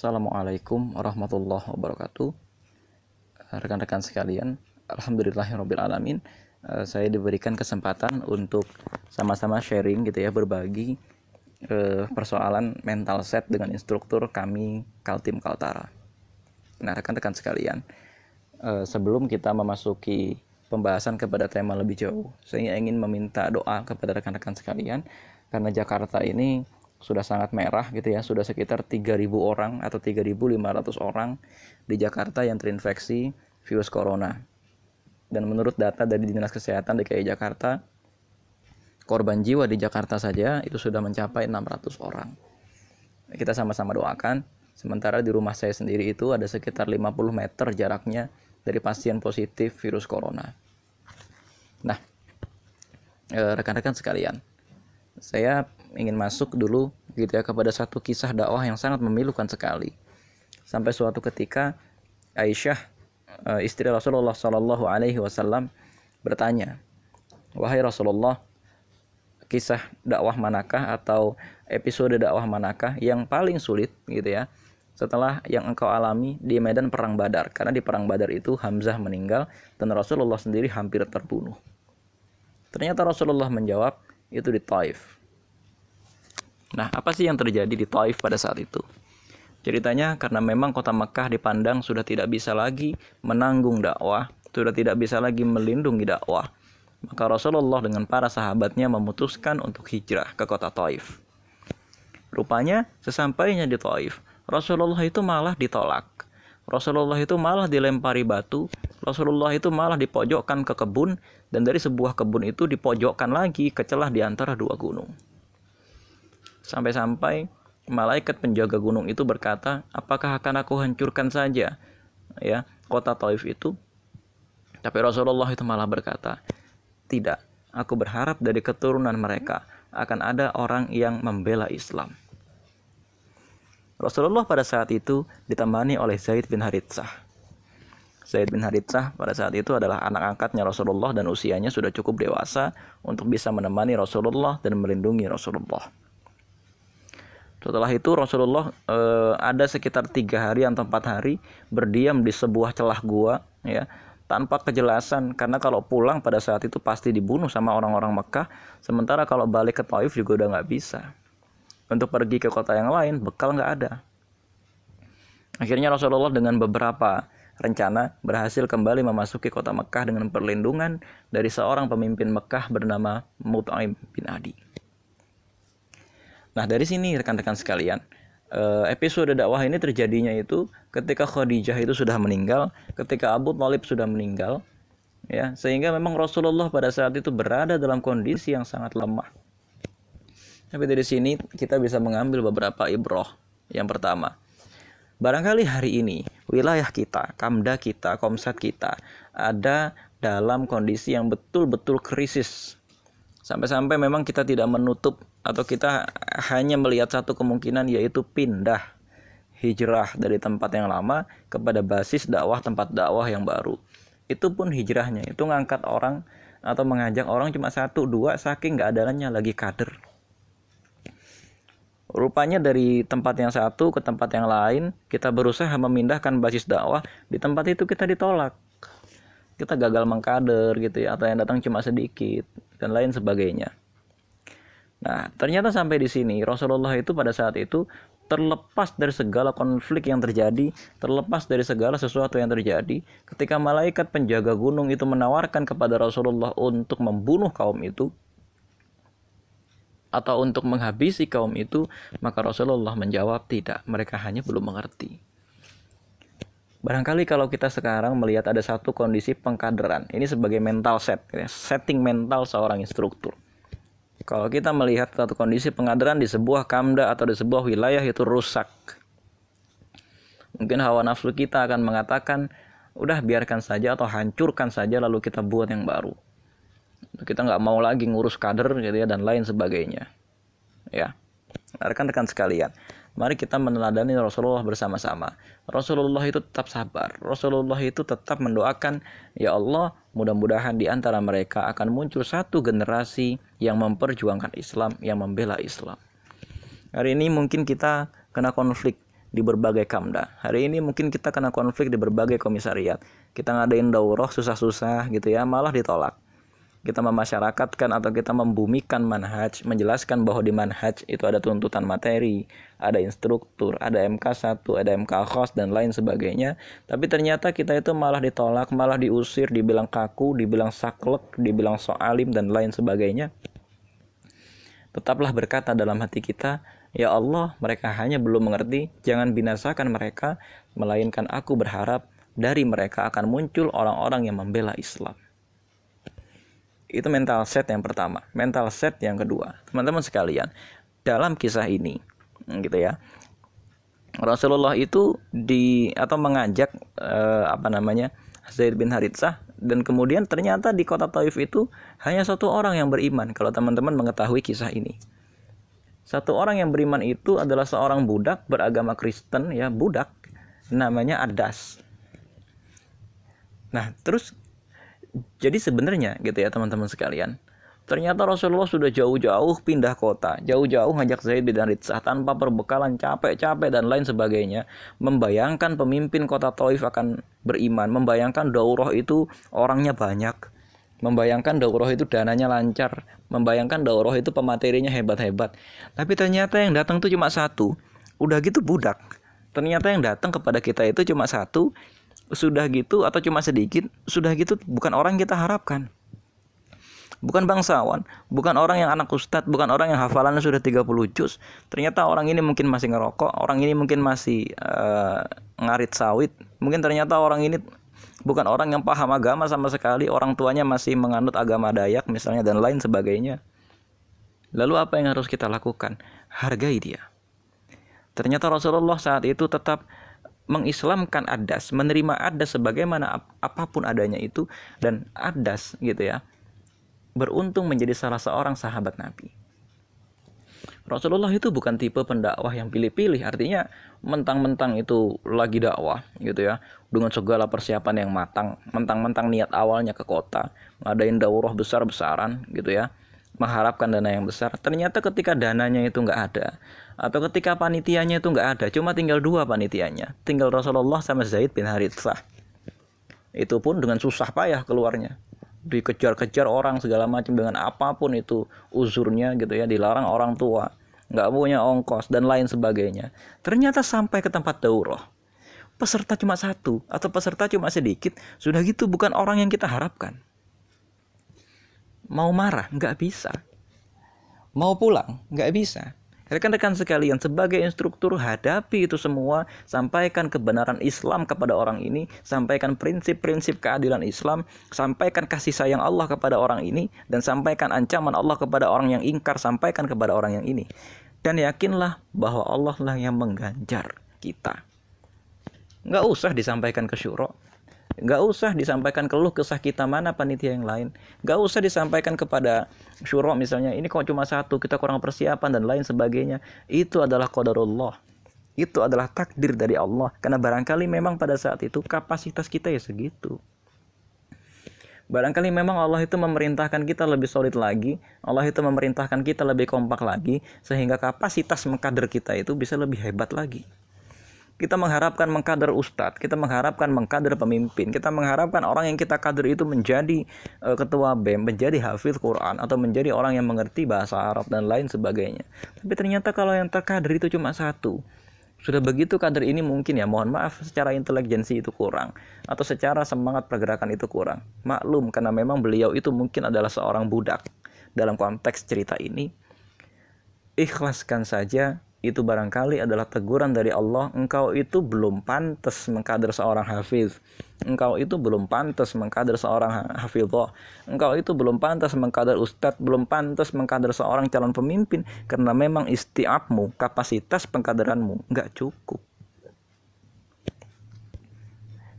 Assalamualaikum warahmatullahi wabarakatuh. Rekan-rekan sekalian, alhamdulillahirabbil eh, Saya diberikan kesempatan untuk sama-sama sharing gitu ya, berbagi eh, persoalan mental set dengan instruktur kami Kaltim Kaltara. Nah, rekan-rekan sekalian, eh, sebelum kita memasuki pembahasan kepada tema lebih jauh, saya ingin meminta doa kepada rekan-rekan sekalian karena Jakarta ini sudah sangat merah gitu ya, sudah sekitar 3.000 orang atau 3.500 orang di Jakarta yang terinfeksi virus corona. Dan menurut data dari Dinas Kesehatan DKI Jakarta, korban jiwa di Jakarta saja itu sudah mencapai 600 orang. Kita sama-sama doakan, sementara di rumah saya sendiri itu ada sekitar 50 meter jaraknya dari pasien positif virus corona. Nah, eh, rekan-rekan sekalian, saya ingin masuk dulu gitu ya kepada satu kisah dakwah yang sangat memilukan sekali. Sampai suatu ketika Aisyah eh, istri Rasulullah Shallallahu Alaihi Wasallam bertanya, wahai Rasulullah, kisah dakwah manakah atau episode dakwah manakah yang paling sulit gitu ya setelah yang engkau alami di medan perang Badar karena di perang Badar itu Hamzah meninggal dan Rasulullah sendiri hampir terbunuh. Ternyata Rasulullah menjawab itu di Taif. Nah, apa sih yang terjadi di Taif pada saat itu? Ceritanya karena memang kota Mekah dipandang sudah tidak bisa lagi menanggung dakwah, sudah tidak bisa lagi melindungi dakwah. Maka Rasulullah dengan para sahabatnya memutuskan untuk hijrah ke kota Taif. Rupanya sesampainya di Taif, Rasulullah itu malah ditolak. Rasulullah itu malah dilempari batu, Rasulullah itu malah dipojokkan ke kebun dan dari sebuah kebun itu dipojokkan lagi ke celah di antara dua gunung. Sampai-sampai malaikat penjaga gunung itu berkata, "Apakah akan aku hancurkan saja ya kota Taif itu?" Tapi Rasulullah itu malah berkata, "Tidak, aku berharap dari keturunan mereka akan ada orang yang membela Islam." Rasulullah pada saat itu ditemani oleh Zaid bin Haritsah. Zaid bin Haritsah pada saat itu adalah anak angkatnya Rasulullah dan usianya sudah cukup dewasa untuk bisa menemani Rasulullah dan melindungi Rasulullah. Setelah itu Rasulullah e, ada sekitar tiga hari atau empat hari berdiam di sebuah celah gua ya tanpa kejelasan. Karena kalau pulang pada saat itu pasti dibunuh sama orang-orang Mekah. Sementara kalau balik ke Taif juga udah nggak bisa. Untuk pergi ke kota yang lain bekal nggak ada. Akhirnya Rasulullah dengan beberapa rencana berhasil kembali memasuki kota Mekah dengan perlindungan dari seorang pemimpin Mekah bernama Mut'aim bin Adi. Nah, dari sini rekan-rekan sekalian, eh, episode dakwah ini terjadinya itu ketika Khadijah itu sudah meninggal, ketika Abu Thalib sudah meninggal, ya, sehingga memang Rasulullah pada saat itu berada dalam kondisi yang sangat lemah. Tapi dari sini kita bisa mengambil beberapa ibroh. Yang pertama, barangkali hari ini wilayah kita, kamda kita, komsat kita ada dalam kondisi yang betul-betul krisis Sampai-sampai memang kita tidak menutup atau kita hanya melihat satu kemungkinan yaitu pindah hijrah dari tempat yang lama kepada basis dakwah tempat dakwah yang baru. Itu pun hijrahnya itu ngangkat orang atau mengajak orang cuma satu dua saking nggak adanya lagi kader. Rupanya dari tempat yang satu ke tempat yang lain kita berusaha memindahkan basis dakwah di tempat itu kita ditolak kita gagal mengkader gitu ya atau yang datang cuma sedikit dan lain sebagainya. Nah, ternyata sampai di sini Rasulullah itu pada saat itu terlepas dari segala konflik yang terjadi, terlepas dari segala sesuatu yang terjadi, ketika malaikat penjaga gunung itu menawarkan kepada Rasulullah untuk membunuh kaum itu atau untuk menghabisi kaum itu, maka Rasulullah menjawab tidak, mereka hanya belum mengerti. Barangkali kalau kita sekarang melihat ada satu kondisi pengkaderan, ini sebagai mental set, ya, setting mental seorang instruktur. Kalau kita melihat satu kondisi pengkaderan di sebuah kamda atau di sebuah wilayah itu rusak. Mungkin hawa nafsu kita akan mengatakan, udah biarkan saja atau hancurkan saja lalu kita buat yang baru. Kita nggak mau lagi ngurus kader gitu ya dan lain sebagainya. Ya, rekan-rekan sekalian Mari kita meneladani Rasulullah bersama-sama. Rasulullah itu tetap sabar. Rasulullah itu tetap mendoakan, ya Allah, mudah-mudahan di antara mereka akan muncul satu generasi yang memperjuangkan Islam, yang membela Islam. Hari ini mungkin kita kena konflik di berbagai kamda. Hari ini mungkin kita kena konflik di berbagai komisariat. Kita ngadain daurah susah-susah gitu ya, malah ditolak kita memasyarakatkan atau kita membumikan manhaj, menjelaskan bahwa di manhaj itu ada tuntutan materi, ada instruktur, ada MK1, ada MK khos dan lain sebagainya. Tapi ternyata kita itu malah ditolak, malah diusir, dibilang kaku, dibilang saklek, dibilang soalim dan lain sebagainya. Tetaplah berkata dalam hati kita, Ya Allah, mereka hanya belum mengerti, jangan binasakan mereka, melainkan aku berharap dari mereka akan muncul orang-orang yang membela Islam. Itu mental set yang pertama. Mental set yang kedua. Teman-teman sekalian, dalam kisah ini gitu ya. Rasulullah itu di atau mengajak eh, apa namanya? Zaid bin Haritsah dan kemudian ternyata di kota Taif itu hanya satu orang yang beriman kalau teman-teman mengetahui kisah ini. Satu orang yang beriman itu adalah seorang budak beragama Kristen ya, budak namanya Adas. Nah, terus jadi sebenarnya gitu ya teman-teman sekalian ternyata Rasulullah sudah jauh-jauh pindah kota jauh-jauh ngajak Zaid bin Haritsah tanpa perbekalan capek-capek dan lain sebagainya membayangkan pemimpin kota Taif akan beriman membayangkan daurah itu orangnya banyak membayangkan daurah itu dananya lancar membayangkan daurah itu pematerinya hebat-hebat. Tapi ternyata yang datang tuh cuma satu udah gitu budak. Ternyata yang datang kepada kita itu cuma satu sudah gitu atau cuma sedikit sudah gitu bukan orang kita harapkan bukan bangsawan bukan orang yang anak ustadz bukan orang yang hafalannya sudah 30 juz. Ternyata orang ini mungkin masih ngerokok orang ini mungkin masih uh, ngarit sawit. Mungkin ternyata orang ini bukan orang yang paham agama sama sekali orang tuanya masih menganut agama Dayak misalnya dan lain sebagainya. Lalu apa yang harus kita lakukan? Hargai dia. Ternyata Rasulullah saat itu tetap mengislamkan adas, menerima adas sebagaimana ap apa pun adanya itu dan adas gitu ya. Beruntung menjadi salah seorang sahabat Nabi. Rasulullah itu bukan tipe pendakwah yang pilih-pilih, artinya mentang-mentang itu lagi dakwah gitu ya, dengan segala persiapan yang matang, mentang-mentang niat awalnya ke kota, ngadain daurah besar-besaran gitu ya, mengharapkan dana yang besar. Ternyata ketika dananya itu nggak ada, atau ketika panitianya itu nggak ada cuma tinggal dua panitianya tinggal Rasulullah sama Zaid bin Harithah itu pun dengan susah payah keluarnya dikejar-kejar orang segala macam dengan apa pun itu uzurnya gitu ya dilarang orang tua nggak punya ongkos dan lain sebagainya. Ternyata sampai ke tempat daurah peserta cuma satu atau peserta cuma sedikit sudah gitu bukan orang yang kita harapkan. Mau marah nggak bisa. Mau pulang nggak bisa Rekan-rekan sekalian, sebagai instruktur hadapi itu semua, sampaikan kebenaran Islam kepada orang ini, sampaikan prinsip-prinsip keadilan Islam, sampaikan kasih sayang Allah kepada orang ini, dan sampaikan ancaman Allah kepada orang yang ingkar, sampaikan kepada orang yang ini. Dan yakinlah bahwa Allah lah yang mengganjar kita. Nggak usah disampaikan ke syuro, Gak usah disampaikan keluh kesah kita mana panitia yang lain. Gak usah disampaikan kepada syuro misalnya, ini kok cuma satu, kita kurang persiapan dan lain sebagainya. Itu adalah qadarullah. Itu adalah takdir dari Allah. Karena barangkali memang pada saat itu kapasitas kita ya segitu. Barangkali memang Allah itu memerintahkan kita lebih solid lagi, Allah itu memerintahkan kita lebih kompak lagi, sehingga kapasitas mengkader kita itu bisa lebih hebat lagi. Kita mengharapkan mengkader ustadz, kita mengharapkan mengkader pemimpin, kita mengharapkan orang yang kita kader itu menjadi uh, ketua BEM, menjadi hafiz Quran atau menjadi orang yang mengerti bahasa Arab dan lain sebagainya. Tapi ternyata kalau yang terkader itu cuma satu. Sudah begitu kader ini mungkin ya mohon maaf secara intelijensi itu kurang atau secara semangat pergerakan itu kurang. Maklum karena memang beliau itu mungkin adalah seorang budak dalam konteks cerita ini. Ikhlaskan saja itu barangkali adalah teguran dari Allah engkau itu belum pantas mengkader seorang hafiz. Engkau itu belum pantas mengkader seorang hafizah. Engkau itu belum pantas mengkader ustadz belum pantas mengkader seorang calon pemimpin karena memang istiabmu kapasitas pengkaderanmu nggak cukup.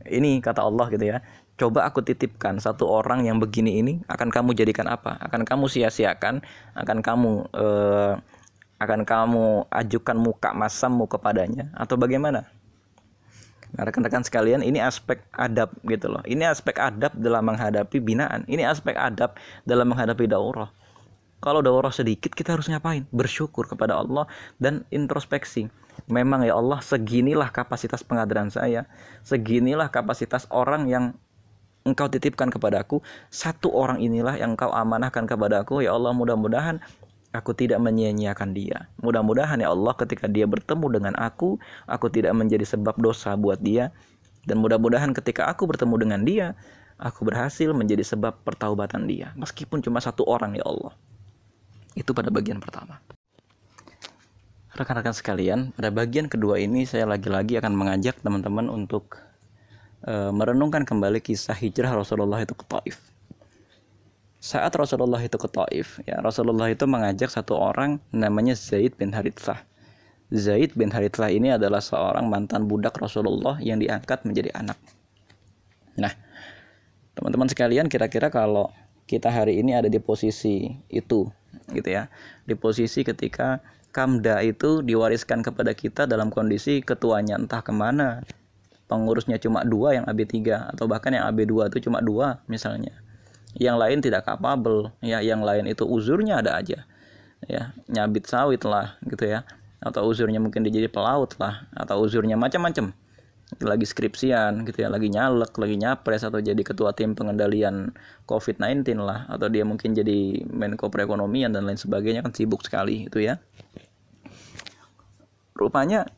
Ini kata Allah gitu ya coba aku titipkan satu orang yang begini ini akan kamu jadikan apa? Akan kamu sia-siakan? Akan kamu eh, akan kamu ajukan muka masammu kepadanya atau bagaimana? Nah, rekan-rekan sekalian, ini aspek adab gitu loh. Ini aspek adab dalam menghadapi binaan. Ini aspek adab dalam menghadapi daurah. kalau daurah sedikit kita harus ngapain bersyukur kepada Allah dan introspeksi memang ya Allah seginilah kapasitas pengadilan saya seginilah kapasitas orang yang engkau titipkan kepadaku satu orang inilah yang engkau amanahkan kepadaku ya Allah mudah-mudahan aku tidak menyia-nyiakan dia. Mudah-mudahan ya Allah ketika dia bertemu dengan aku aku tidak menjadi sebab dosa buat dia. Dan mudah-mudahan ketika aku bertemu dengan dia aku berhasil menjadi sebab pertaubatan dia. Meskipun cuma satu orang ya Allah. Itu pada bagian pertama. Rekan-rekan sekalian pada bagian kedua ini saya lagi-lagi akan mengajak teman-teman untuk uh, merenungkan kembali kisah hijrah Rasulullah itu ke Taif saat Rasulullah itu ke Taif ya Rasulullah itu mengajak satu orang namanya Zaid bin Harithah. Zaid bin Harithah ini adalah seorang mantan budak Rasulullah yang diangkat menjadi anak. Nah teman-teman sekalian kira-kira kalau kita hari ini ada di posisi itu gitu ya di posisi ketika kamda itu diwariskan kepada kita dalam kondisi ketuanya entah ke mana pengurusnya cuma dua yang AB3 atau bahkan yang AB2 itu cuma dua misalnya yang lain tidak kapabel. Ya yang lain itu uzurnya ada aja. Ya nyabit sawit lah gitu ya. Atau uzurnya mungkin dia jadi pelaut lah atau uzurnya macam-macam. Lagi skripsian gitu ya. Lagi nyalek lagi nyapres atau jadi ketua tim pengendalian COVID-19 lah. Atau dia mungkin jadi Menko Perekonomian dan lain sebagainya kan sibuk sekali itu ya. Rupanya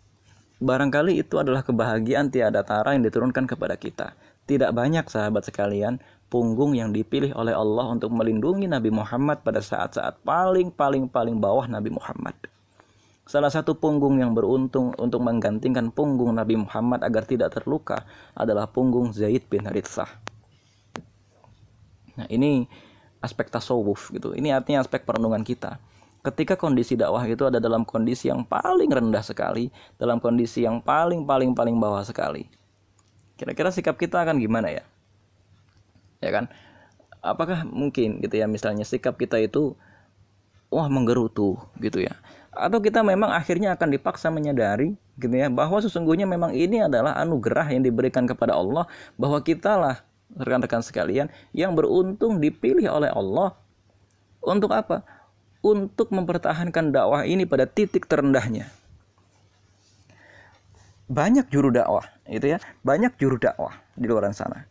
barangkali itu adalah kebahagiaan tiada tara yang diturunkan kepada kita. Tidak banyak sahabat sekalian punggung yang dipilih oleh Allah untuk melindungi Nabi Muhammad pada saat-saat paling paling paling bawah Nabi Muhammad Salah satu punggung yang beruntung untuk menggantikan punggung Nabi Muhammad agar tidak terluka adalah punggung Zaid bin Harithah. Nah, ini aspek tasawuf gitu. Ini artinya aspek perenungan kita. Ketika kondisi dakwah itu ada dalam kondisi yang paling rendah sekali, dalam kondisi yang paling paling paling bawah sekali. Kira-kira sikap kita akan gimana ya? Ya kan? Apakah mungkin gitu ya misalnya sikap kita itu wah menggerutu gitu ya atau kita memang akhirnya akan dipaksa menyadari gitu ya bahwa sesungguhnya memang ini adalah anugerah yang diberikan kepada Allah bahwa kita lah rekan-rekan sekalian yang beruntung dipilih oleh Allah untuk apa? Untuk mempertahankan dakwah ini pada titik terendahnya. Banyak juru dakwah, itu ya, banyak juru dakwah di luar sana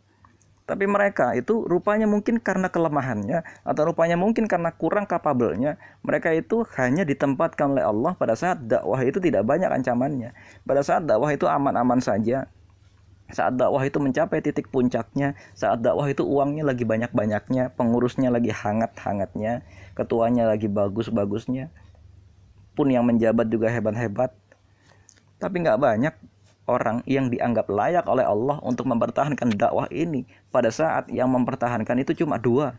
tapi mereka itu rupanya mungkin karena kelemahannya atau rupanya mungkin karena kurang kapabelnya, mereka itu hanya ditempatkan oleh Allah pada saat dakwah itu tidak banyak ancamannya. Pada saat dakwah itu aman-aman saja. Saat dakwah itu mencapai titik puncaknya, saat dakwah itu uangnya lagi banyak-banyaknya, pengurusnya lagi hangat-hangatnya, ketuanya lagi bagus-bagusnya, pun yang menjabat juga hebat-hebat. Tapi nggak banyak orang yang dianggap layak oleh Allah untuk mempertahankan dakwah ini. Pada saat yang mempertahankan itu cuma dua.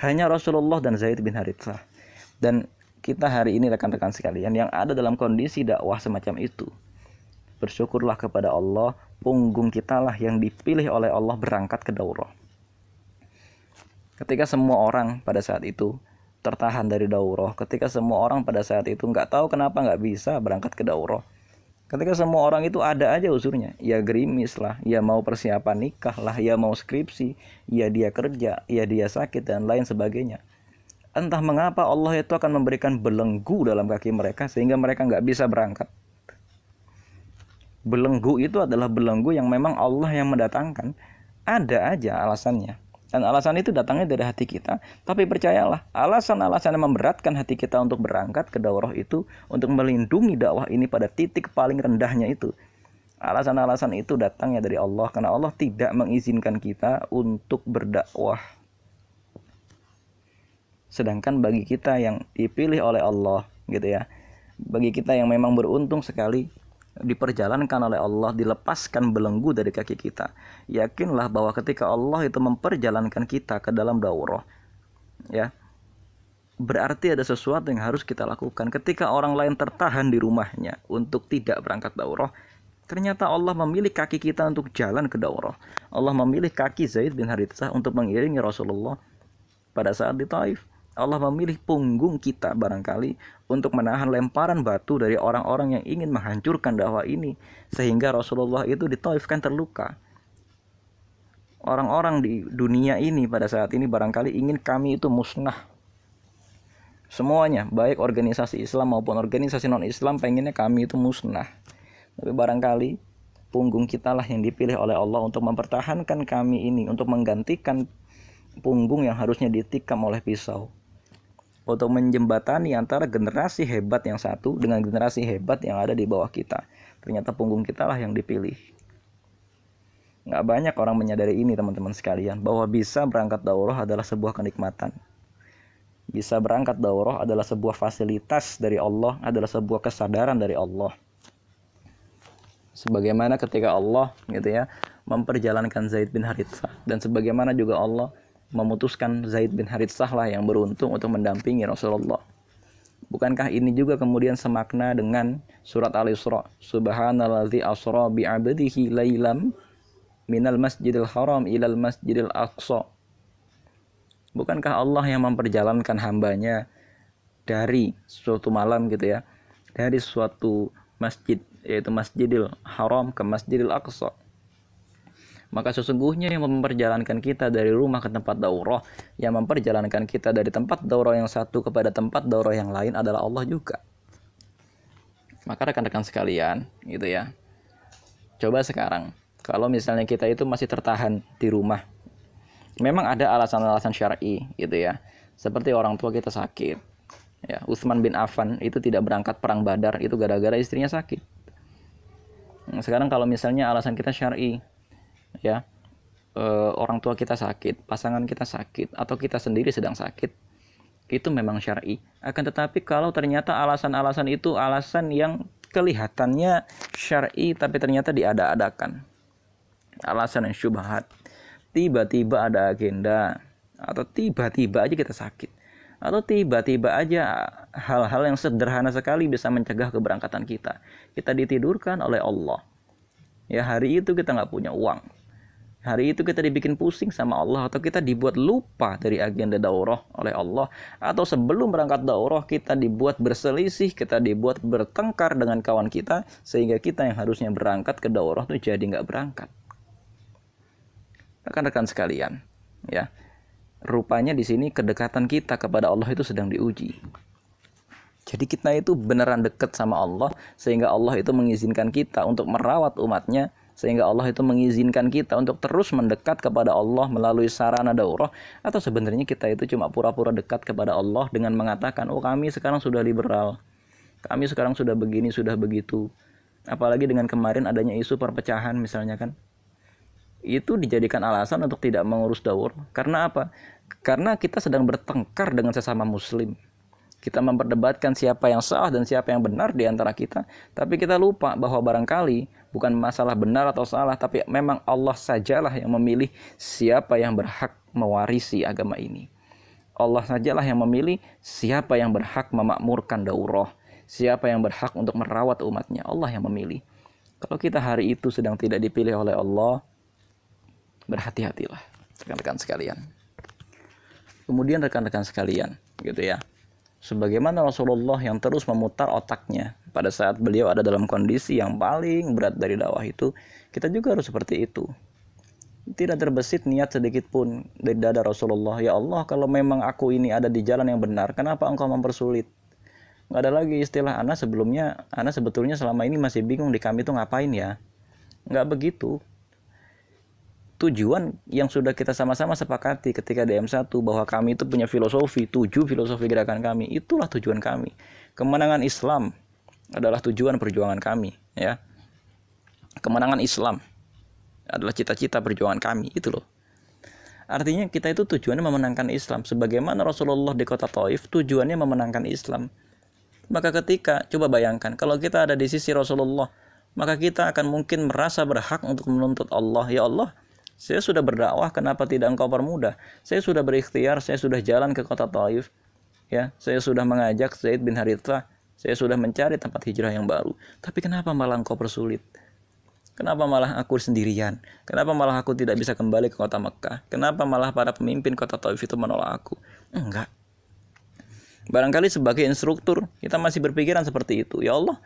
Hanya Rasulullah dan Zaid bin Harithah. Dan kita hari ini rekan-rekan sekalian yang ada dalam kondisi dakwah semacam itu bersyukurlah kepada Allah punggung kita lah yang dipilih oleh Allah berangkat ke daurah. Ketika semua orang pada saat itu tertahan dari daurah ketika semua orang pada saat itu nggak tahu kenapa nggak bisa berangkat ke daurah Ketika semua orang itu ada aja usurnya, ya gerimis lah, ya mau persiapan nikah lah, ya mau skripsi, ya dia kerja, ya dia sakit dan lain sebagainya. Entah mengapa Allah itu akan memberikan belenggu dalam kaki mereka sehingga mereka nggak bisa berangkat. Belenggu itu adalah belenggu yang memang Allah yang mendatangkan. Ada aja alasannya. Dan alasan itu datangnya dari hati kita. Tapi percayalah, alasan-alasan yang memberatkan hati kita untuk berangkat ke daurah itu, untuk melindungi dakwah ini pada titik paling rendahnya itu. Alasan-alasan itu datangnya dari Allah, karena Allah tidak mengizinkan kita untuk berdakwah. Sedangkan bagi kita yang dipilih oleh Allah, gitu ya, bagi kita yang memang beruntung sekali diperjalankan oleh Allah, dilepaskan belenggu dari kaki kita. Yakinlah bahwa ketika Allah itu memperjalankan kita ke dalam daurah, ya, berarti ada sesuatu yang harus kita lakukan. Ketika orang lain tertahan di rumahnya untuk tidak berangkat daurah, ternyata Allah memilih kaki kita untuk jalan ke daurah. Allah memilih kaki Zaid bin Harithah untuk mengiringi Rasulullah pada saat di Taif. Allah memilih punggung kita barangkali untuk menahan lemparan batu dari orang-orang yang ingin menghancurkan dakwah ini sehingga Rasulullah itu ditaifkan terluka. Orang-orang di dunia ini pada saat ini barangkali ingin kami itu musnah. semuanya baik organisasi Islam maupun organisasi non Islam pengennya kami itu musnah tapi barangkali punggung kita lah yang dipilih oleh Allah untuk mempertahankan kami ini untuk menggantikan punggung yang harusnya ditikam oleh pisau untuk menjembatani antara generasi hebat yang satu dengan generasi hebat yang ada di bawah kita. Ternyata punggung kita lah yang dipilih. Nggak banyak orang menyadari ini teman-teman sekalian bahwa bisa berangkat daurah adalah sebuah kenikmatan. Bisa berangkat daurah adalah sebuah fasilitas dari Allah adalah sebuah kesadaran dari Allah. Sebagaimana ketika Allah gitu ya memperjalankan Zaid bin Harithah dan sebagaimana juga Allah memutuskan Zaid bin Harithah lah yang beruntung untuk mendampingi Rasulullah. Bukankah ini juga kemudian semakna dengan surat Al-Isra? Subhanalladzi asra bi 'abdihi lailam minal masjidil haram ilal masjidil aqsa. Bukankah Allah yang memperjalankan hambanya dari suatu malam gitu ya, dari suatu masjid yaitu Masjidil Haram ke Masjidil Aqsa. Maka sesungguhnya yang memperjalankan kita dari rumah ke tempat daurah, yang memperjalankan kita dari tempat daurah yang satu kepada tempat daurah yang lain adalah Allah juga. Maka rekan-rekan sekalian, gitu ya. Coba sekarang, kalau misalnya kita itu masih tertahan di rumah, memang ada alasan-alasan syar'i, gitu ya. Seperti orang tua kita sakit, ya Utsman bin Affan itu tidak berangkat perang Badar itu gara-gara istrinya sakit Nah, sekarang kalau misalnya alasan kita syar'i, ya e, orang tua kita sakit, pasangan kita sakit, atau kita sendiri sedang sakit, itu memang syar'i. Akan tetapi kalau ternyata alasan-alasan itu alasan yang kelihatannya syar'i tapi ternyata diada-adakan, alasan yang syubhat, tiba-tiba ada agenda, atau tiba-tiba aja kita sakit atau tiba-tiba aja hal-hal yang sederhana sekali bisa mencegah keberangkatan kita. Kita ditidurkan oleh Allah. Ya hari itu kita nggak punya uang. Hari itu kita dibikin pusing sama Allah atau kita dibuat lupa dari agenda daurah oleh Allah atau sebelum berangkat daurah kita dibuat berselisih, kita dibuat bertengkar dengan kawan kita sehingga kita yang harusnya berangkat ke daurah itu jadi nggak berangkat. Rekan-rekan sekalian, ya rupanya di sini kedekatan kita kepada Allah itu sedang diuji. Jadi kita itu beneran dekat sama Allah sehingga Allah itu mengizinkan kita untuk merawat umatnya sehingga Allah itu mengizinkan kita untuk terus mendekat kepada Allah melalui sarana daurah. Atau sebenarnya kita itu cuma pura-pura dekat kepada Allah dengan mengatakan oh kami sekarang sudah liberal. Kami sekarang sudah begini sudah begitu. Apalagi dengan kemarin adanya isu perpecahan misalnya kan. Itu dijadikan alasan untuk tidak mengurus daur. Karena apa? Karena kita sedang bertengkar dengan sesama muslim. Kita memperdebatkan siapa yang salah dan siapa yang benar di antara kita, tapi kita lupa bahwa barangkali bukan masalah benar atau salah, tapi memang Allah sajalah yang memilih siapa yang berhak mewarisi agama ini. Allah sajalah yang memilih siapa yang berhak memakmurkan daurah, siapa yang berhak untuk merawat umatnya. Allah yang memilih. Kalau kita hari itu sedang tidak dipilih oleh Allah, berhati-hatilah rekan-rekan sekalian. Kemudian rekan-rekan sekalian, gitu ya. Sebagaimana Rasulullah yang terus memutar otaknya pada saat beliau ada dalam kondisi yang paling berat dari dakwah itu, kita juga harus seperti itu. Tidak terbesit niat sedikit pun dari dada Rasulullah. Ya Allah, kalau memang aku ini ada di jalan yang benar, kenapa engkau mempersulit? Nggak ada lagi istilah anak sebelumnya, anak sebetulnya selama ini masih bingung di kami itu ngapain ya. Nggak begitu tujuan yang sudah kita sama-sama sepakati ketika DM1 bahwa kami itu punya filosofi, tujuh filosofi gerakan kami, itulah tujuan kami. Kemenangan Islam adalah tujuan perjuangan kami, ya. Kemenangan Islam adalah cita-cita perjuangan kami, itu loh. Artinya kita itu tujuannya memenangkan Islam sebagaimana Rasulullah di kota Taif tujuannya memenangkan Islam. Maka ketika coba bayangkan kalau kita ada di sisi Rasulullah, maka kita akan mungkin merasa berhak untuk menuntut Allah, ya Allah, saya sudah berdakwah, kenapa tidak engkau permudah? Saya sudah berikhtiar, saya sudah jalan ke kota Taif. Ya, saya sudah mengajak Zaid bin Harithah, saya sudah mencari tempat hijrah yang baru. Tapi kenapa malah engkau persulit? Kenapa malah aku sendirian? Kenapa malah aku tidak bisa kembali ke kota Mekah? Kenapa malah para pemimpin kota Taif itu menolak aku? Enggak. Barangkali sebagai instruktur, kita masih berpikiran seperti itu. Ya Allah,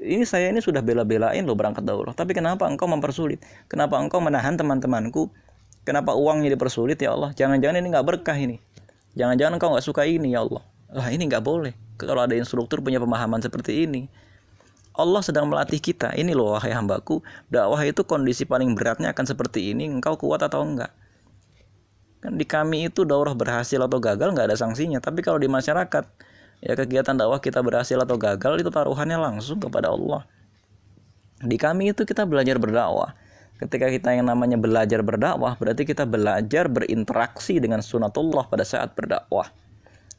ini saya ini sudah bela-belain loh berangkat daurah. Tapi kenapa engkau mempersulit? Kenapa engkau menahan teman-temanku? Kenapa uangnya dipersulit ya Allah? Jangan-jangan ini nggak berkah ini. Jangan-jangan engkau nggak suka ini ya Allah. lah ini nggak boleh kalau ada instruktur punya pemahaman seperti ini Allah sedang melatih kita ini loh wahai hambaku dakwah itu kondisi paling beratnya akan seperti ini engkau kuat atau enggak kan di kami itu daurah berhasil atau gagal nggak ada sanksinya tapi kalau di masyarakat ya kegiatan dakwah kita berhasil atau gagal itu taruhannya langsung kepada Allah. Di kami itu kita belajar berdakwah. Ketika kita yang namanya belajar berdakwah berarti kita belajar berinteraksi dengan sunatullah pada saat berdakwah.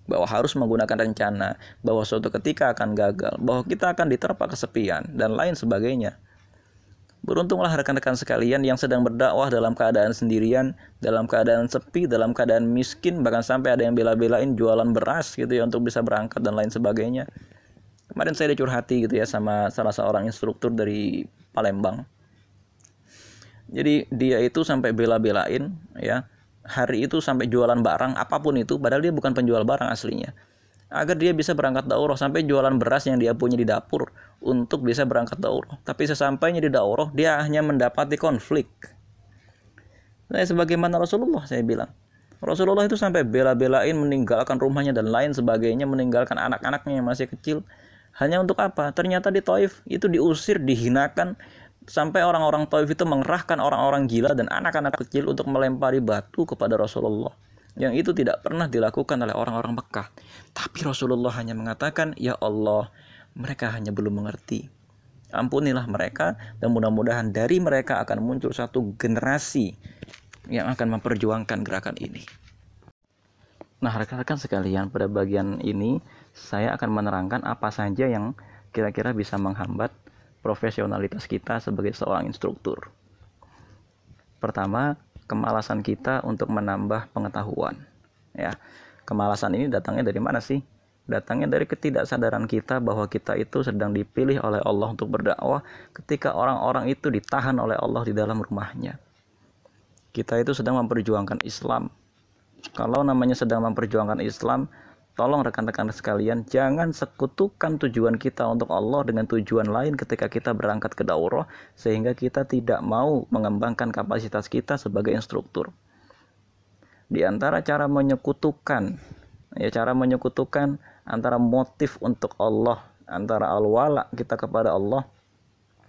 Bahwa harus menggunakan rencana bahwa suatu ketika akan gagal bahwa kita akan diterpa kesepian dan lain sebagainya Beruntunglah rekan-rekan sekalian yang sedang berdakwah dalam keadaan sendirian, dalam keadaan sepi, dalam keadaan miskin, bahkan sampai ada yang bela-belain jualan beras gitu ya untuk bisa berangkat dan lain sebagainya. Kemarin saya dicurhati gitu ya sama salah seorang instruktur dari Palembang. Jadi dia itu sampai bela-belain ya hari itu sampai jualan barang apa pun itu padahal dia bukan penjual barang aslinya agar dia bisa berangkat daurah sampai jualan beras yang dia punya di dapur untuk bisa berangkat daurah. Tapi sesampainya di daurah dia hanya mendapati konflik. Saya sebagaimana Rasulullah saya bilang. Rasulullah itu sampai bela-belain meninggalkan rumahnya dan lain sebagainya, meninggalkan anak-anaknya yang masih kecil. Hanya untuk apa? Ternyata di Taif itu diusir, dihinakan, sampai orang-orang Taif itu mengerahkan orang-orang gila dan anak-anak kecil untuk melempari batu kepada Rasulullah yang itu tidak pernah dilakukan oleh orang-orang Mekah. Tapi Rasulullah hanya mengatakan, "Ya Allah, mereka hanya belum mengerti." Ampunilah mereka dan mudah-mudahan dari mereka akan muncul satu generasi yang akan memperjuangkan gerakan ini. Nah, rekan-rekan sekalian, pada bagian ini saya akan menerangkan apa saja yang kira-kira bisa menghambat profesionalitas kita sebagai seorang instruktur. Pertama, kemalasan kita untuk menambah pengetahuan. Ya, kemalasan ini datangnya dari mana sih? Datangnya dari ketidaksadaran kita bahwa kita itu sedang dipilih oleh Allah untuk berdakwah ketika orang-orang itu ditahan oleh Allah di dalam rumahnya. Kita itu sedang memperjuangkan Islam. Kalau namanya sedang memperjuangkan Islam, Tolong rekan-rekan sekalian, jangan sekutukan tujuan kita untuk Allah dengan tujuan lain ketika kita berangkat ke daurah sehingga kita tidak mau mengembangkan kapasitas kita sebagai instruktur. Di antara cara menyekutukan ya cara menyekutukan antara motif untuk Allah, antara al-wala kita kepada Allah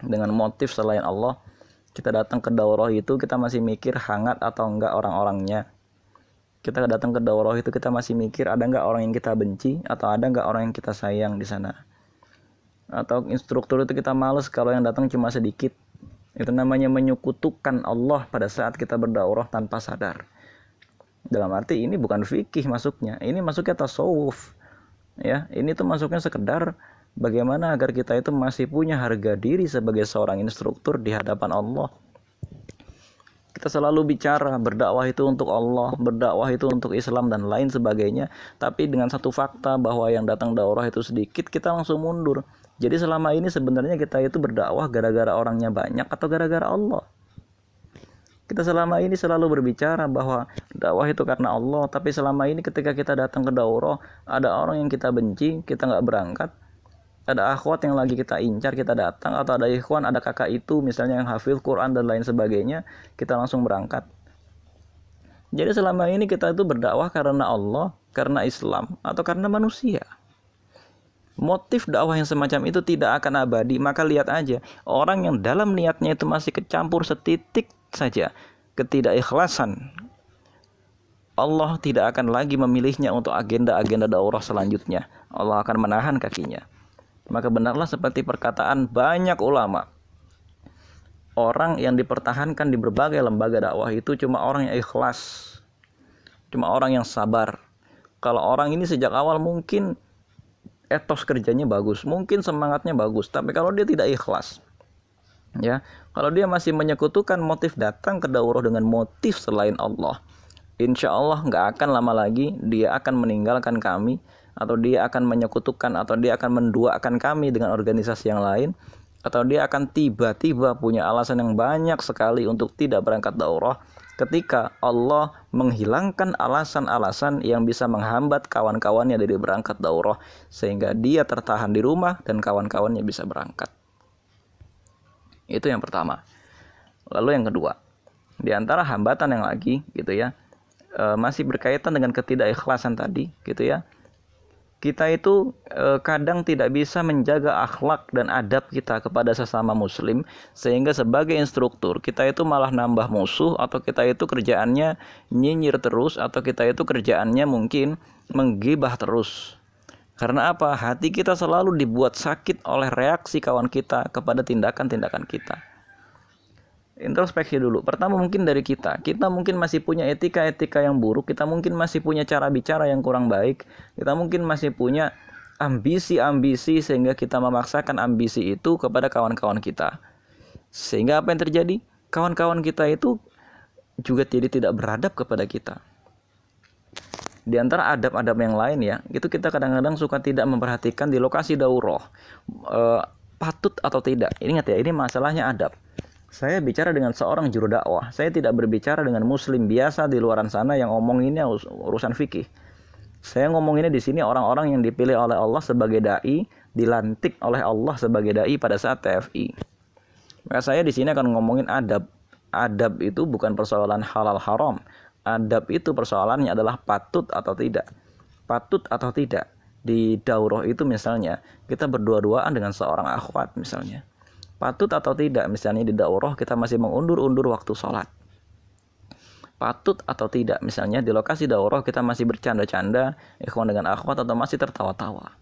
dengan motif selain Allah, kita datang ke daurah itu kita masih mikir hangat atau enggak orang-orangnya. Kita datang ke daurah itu kita masih mikir ada nggak orang yang kita benci atau ada nggak orang yang kita sayang di sana. Atau instruktur itu kita males kalau yang datang cuma sedikit. Itu namanya menyekutukan Allah pada saat kita berdaurah tanpa sadar. Dalam arti ini bukan fikih masuknya ini masuknya tasawuf ya ini tuh masuknya sekedar bagaimana agar kita itu masih punya harga diri sebagai seorang instruktur di hadapan Allah kita selalu bicara berdakwah itu untuk Allah, berdakwah itu untuk Islam dan lain sebagainya. Tapi dengan satu fakta bahwa yang datang daurah itu sedikit, kita langsung mundur. Jadi selama ini sebenarnya kita itu berdakwah gara-gara orangnya banyak atau gara-gara Allah. Kita selama ini selalu berbicara bahwa dakwah itu karena Allah, tapi selama ini ketika kita datang ke daurah, ada orang yang kita benci, kita nggak berangkat, ada akhwat yang lagi kita incar kita datang atau ada ikhwan ada kakak itu misalnya yang hafil Quran dan lain sebagainya kita langsung berangkat. Jadi selama ini kita itu berdakwah karena Allah karena Islam atau karena manusia motif dakwah yang semacam itu tidak akan abadi maka lihat aja orang yang dalam niatnya itu masih kecampur setitik saja ketidakikhlasan Allah tidak akan lagi memilihnya untuk agenda-agenda daurah selanjutnya Allah akan menahan kakinya maka benarlah seperti perkataan banyak ulama. Orang yang dipertahankan di berbagai lembaga dakwah itu cuma orang yang ikhlas. Cuma orang yang sabar. Kalau orang ini sejak awal mungkin etos kerjanya bagus, mungkin semangatnya bagus, tapi kalau dia tidak ikhlas, ya, kalau dia masih menyekutukan motif datang ke daurah dengan motif selain Allah, insya Allah nggak akan lama lagi dia akan meninggalkan kami atau dia akan menyekutukan atau dia akan menduakan kami dengan organisasi yang lain atau dia akan tiba-tiba punya alasan yang banyak sekali untuk tidak berangkat daurah ketika Allah menghilangkan alasan-alasan yang bisa menghambat kawan-kawannya dari berangkat daurah sehingga dia tertahan di rumah dan kawan-kawannya bisa berangkat. Itu yang pertama. Lalu yang kedua, di antara hambatan yang lagi gitu ya, e, masih berkaitan dengan ketidakikhlasan tadi gitu ya kita itu e, kadang tidak bisa menjaga akhlak dan adab kita kepada sesama muslim sehingga sebagai instruktur kita itu malah nambah musuh atau kita itu kerjaannya nyinyir terus atau kita itu kerjaannya mungkin menggibah terus. Karena apa? Hati kita selalu dibuat sakit oleh reaksi kawan kita kepada tindakan-tindakan kita introspeksi dulu. Pertama mungkin dari kita. Kita mungkin masih punya etika-etika yang buruk, kita mungkin masih punya cara bicara yang kurang baik, kita mungkin masih punya ambisi-ambisi sehingga kita memaksakan ambisi itu kepada kawan-kawan kita. Sehingga apa yang terjadi? Kawan-kawan kita itu juga jadi tidak beradab kepada kita. Di antara adab-adab yang lain ya, itu kita kadang-kadang suka tidak memperhatikan di lokasi daurah e, patut atau tidak. Ingat ya, ini masalahnya adab saya bicara dengan seorang juru dakwah. Saya tidak berbicara dengan muslim biasa di luaran sana yang ngomonginnya urusan fikih. Saya ngomonginnya di sini orang-orang yang dipilih oleh Allah sebagai dai, dilantik oleh Allah sebagai dai pada saat TFI. Maka saya di sini akan ngomongin adab. Adab itu bukan persoalan halal haram. Adab itu persoalannya adalah patut atau tidak. Patut atau tidak. Di daurah itu misalnya, kita berdua-duaan dengan seorang akhwat misalnya patut atau tidak misalnya di daurah kita masih mengundur-undur waktu sholat. Patut atau tidak misalnya di lokasi daurah kita masih bercanda-canda ikhwan dengan akhwat atau masih tertawa-tawa.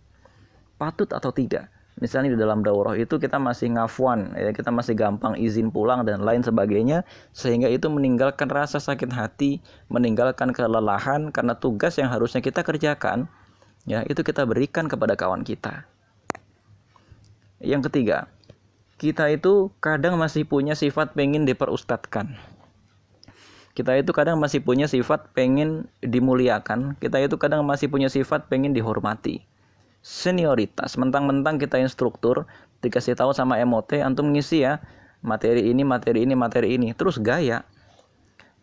Patut atau tidak misalnya di dalam daurah itu kita masih ngafuan ya kita masih gampang izin pulang dan lain sebagainya sehingga itu meninggalkan rasa sakit hati meninggalkan kelelahan karena tugas yang harusnya kita kerjakan ya itu kita berikan kepada kawan kita. Yang ketiga kita itu kadang masih punya sifat pengen diperustatkan. Kita itu kadang masih punya sifat pengen dimuliakan. Kita itu kadang masih punya sifat pengen dihormati. Senioritas, mentang-mentang kita instruktur, dikasih tahu sama emote, antum ngisi ya, materi ini, materi ini, materi ini. Terus gaya,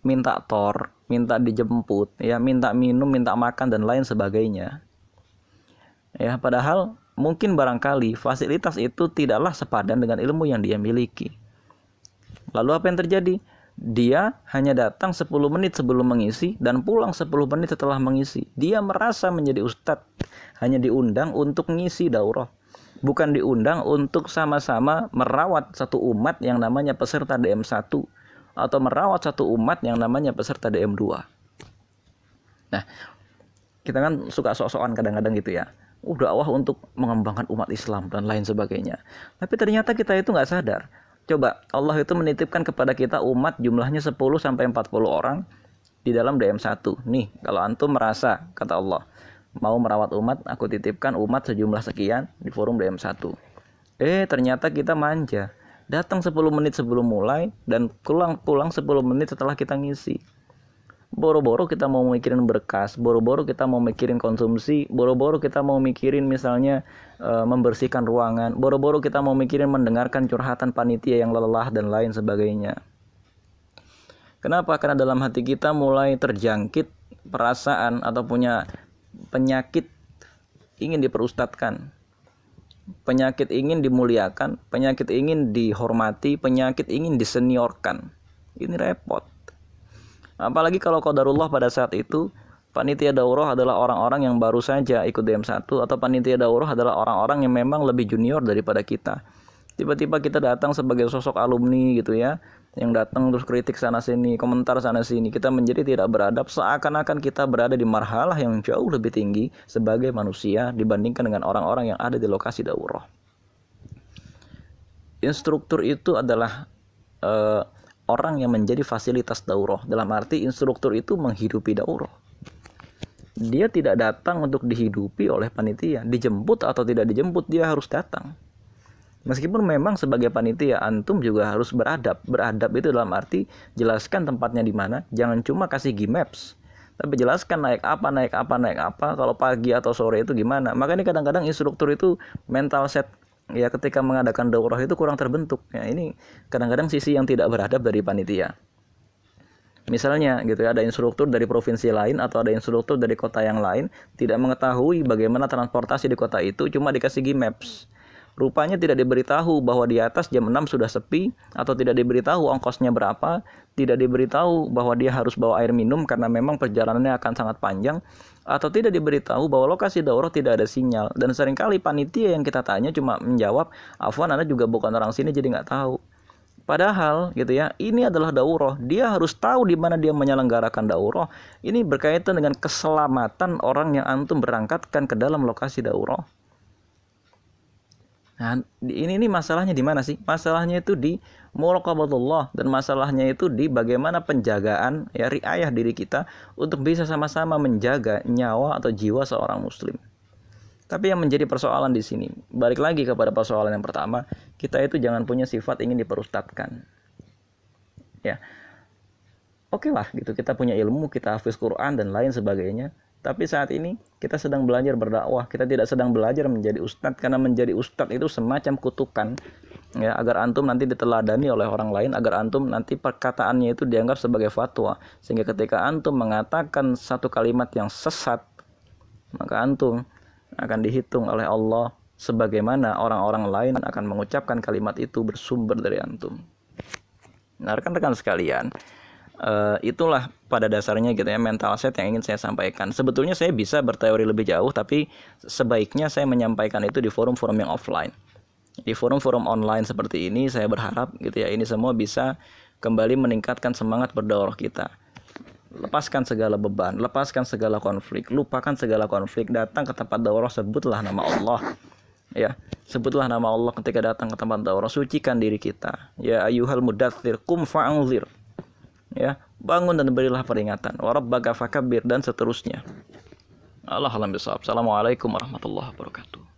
minta tor, minta dijemput, ya, minta minum, minta makan dan lain sebagainya. Ya, padahal mungkin barangkali fasilitas itu tidaklah sepadan dengan ilmu yang dia miliki. Lalu apa yang terjadi? Dia hanya datang 10 menit sebelum mengisi dan pulang 10 menit setelah mengisi. Dia merasa menjadi ustadz, hanya diundang untuk mengisi daurah. Bukan diundang untuk sama-sama merawat satu umat yang namanya peserta DM1 atau merawat satu umat yang namanya peserta DM2. Nah, kita kan suka sok-sokan kadang-kadang gitu ya dakwah untuk mengembangkan umat Islam dan lain sebagainya. Tapi ternyata kita itu nggak sadar. Coba Allah itu menitipkan kepada kita umat jumlahnya 10 sampai 40 orang di dalam DM1. Nih, kalau antum merasa kata Allah mau merawat umat, aku titipkan umat sejumlah sekian di forum DM1. Eh, ternyata kita manja. Datang 10 menit sebelum mulai dan pulang pulang 10 menit setelah kita ngisi boro-boro kita mau mikirin berkas, boro-boro kita mau mikirin konsumsi, boro-boro kita mau mikirin misalnya e, membersihkan ruangan, boro-boro kita mau mikirin mendengarkan curhatan panitia yang lelah dan lain sebagainya. Kenapa? Karena dalam hati kita mulai terjangkit perasaan atau punya penyakit ingin diperustatkan. Penyakit ingin dimuliakan, penyakit ingin dihormati, penyakit ingin diseniorkan. Ini repot Apalagi kalau qadarullah pada saat itu panitia daurah adalah orang-orang yang baru saja ikut DM1 atau panitia daurah adalah orang-orang yang memang lebih junior daripada kita. Tiba-tiba kita datang sebagai sosok alumni gitu ya, yang datang terus kritik sana sini, komentar sana sini. Kita menjadi tidak beradab seakan-akan kita berada di marhalah yang jauh lebih tinggi sebagai manusia dibandingkan dengan orang-orang yang ada di lokasi daurah. Instruktur itu adalah uh, orang yang menjadi fasilitas daurah. Dalam arti instruktur itu menghidupi daurah. Dia tidak datang untuk dihidupi oleh panitia. Dijemput atau tidak dijemput dia harus datang. Meskipun memang sebagai panitia antum juga harus beradab. Beradab itu dalam arti jelaskan tempatnya di mana, jangan cuma kasih G-Maps. Tapi jelaskan naik apa, naik apa, naik apa, kalau pagi atau sore itu gimana. Makanya kadang-kadang instruktur itu mental set ya ketika mengadakan daurah itu kurang terbentuk. Ya, ini kadang-kadang sisi yang tidak beradab dari panitia. Misalnya gitu ya, ada instruktur dari provinsi lain atau ada instruktur dari kota yang lain tidak mengetahui bagaimana transportasi di kota itu cuma dikasih G-Maps. Rupanya tidak diberitahu bahwa di atas jam 6 sudah sepi atau tidak diberitahu ongkosnya berapa, tidak diberitahu bahwa dia harus bawa air minum karena memang perjalanannya akan sangat panjang atau tidak diberitahu bahwa lokasi daurah tidak ada sinyal dan sering kali panitia yang kita tanya cuma menjawab, "Afwan, Anda juga bukan orang sini jadi nggak tahu." Padahal gitu ya, ini adalah daurah. Dia harus tahu di mana dia menyelenggarakan daurah. Ini berkaitan dengan keselamatan orang yang antum berangkatkan ke dalam lokasi daurah. Nah, ini ini masalahnya di mana sih? Masalahnya itu di muraqabatullah dan masalahnya itu di bagaimana penjagaan ya riayah diri kita untuk bisa sama-sama menjaga nyawa atau jiwa seorang muslim. Tapi yang menjadi persoalan di sini, balik lagi kepada persoalan yang pertama, kita itu jangan punya sifat ingin diperustatkan. Ya. Oke okay lah gitu, kita punya ilmu, kita hafiz Quran dan lain sebagainya, tapi saat ini kita sedang belajar berdakwah, kita tidak sedang belajar menjadi ustadz karena menjadi ustadz itu semacam kutukan ya agar antum nanti diteladani oleh orang lain, agar antum nanti perkataannya itu dianggap sebagai fatwa. Sehingga ketika antum mengatakan satu kalimat yang sesat, maka antum akan dihitung oleh Allah sebagaimana orang-orang lain akan mengucapkan kalimat itu bersumber dari antum. Nah, rekan-rekan sekalian, uh, itulah pada dasarnya gitu ya mental set yang ingin saya sampaikan. Sebetulnya saya bisa berteori lebih jauh tapi sebaiknya saya menyampaikan itu di forum-forum yang offline. Di forum-forum online seperti ini saya berharap gitu ya ini semua bisa kembali meningkatkan semangat berdaurah kita. Lepaskan segala beban, lepaskan segala konflik, lupakan segala konflik, datang ke tempat daurah sebutlah nama Allah. Ya, sebutlah nama Allah ketika datang ke tempat daurah, sucikan diri kita. Ya ayuhal mudathir kum fa'anzir ya bangun dan berilah peringatan. Warabbaka fakabir dan seterusnya. Allah Assalamualaikum warahmatullahi wabarakatuh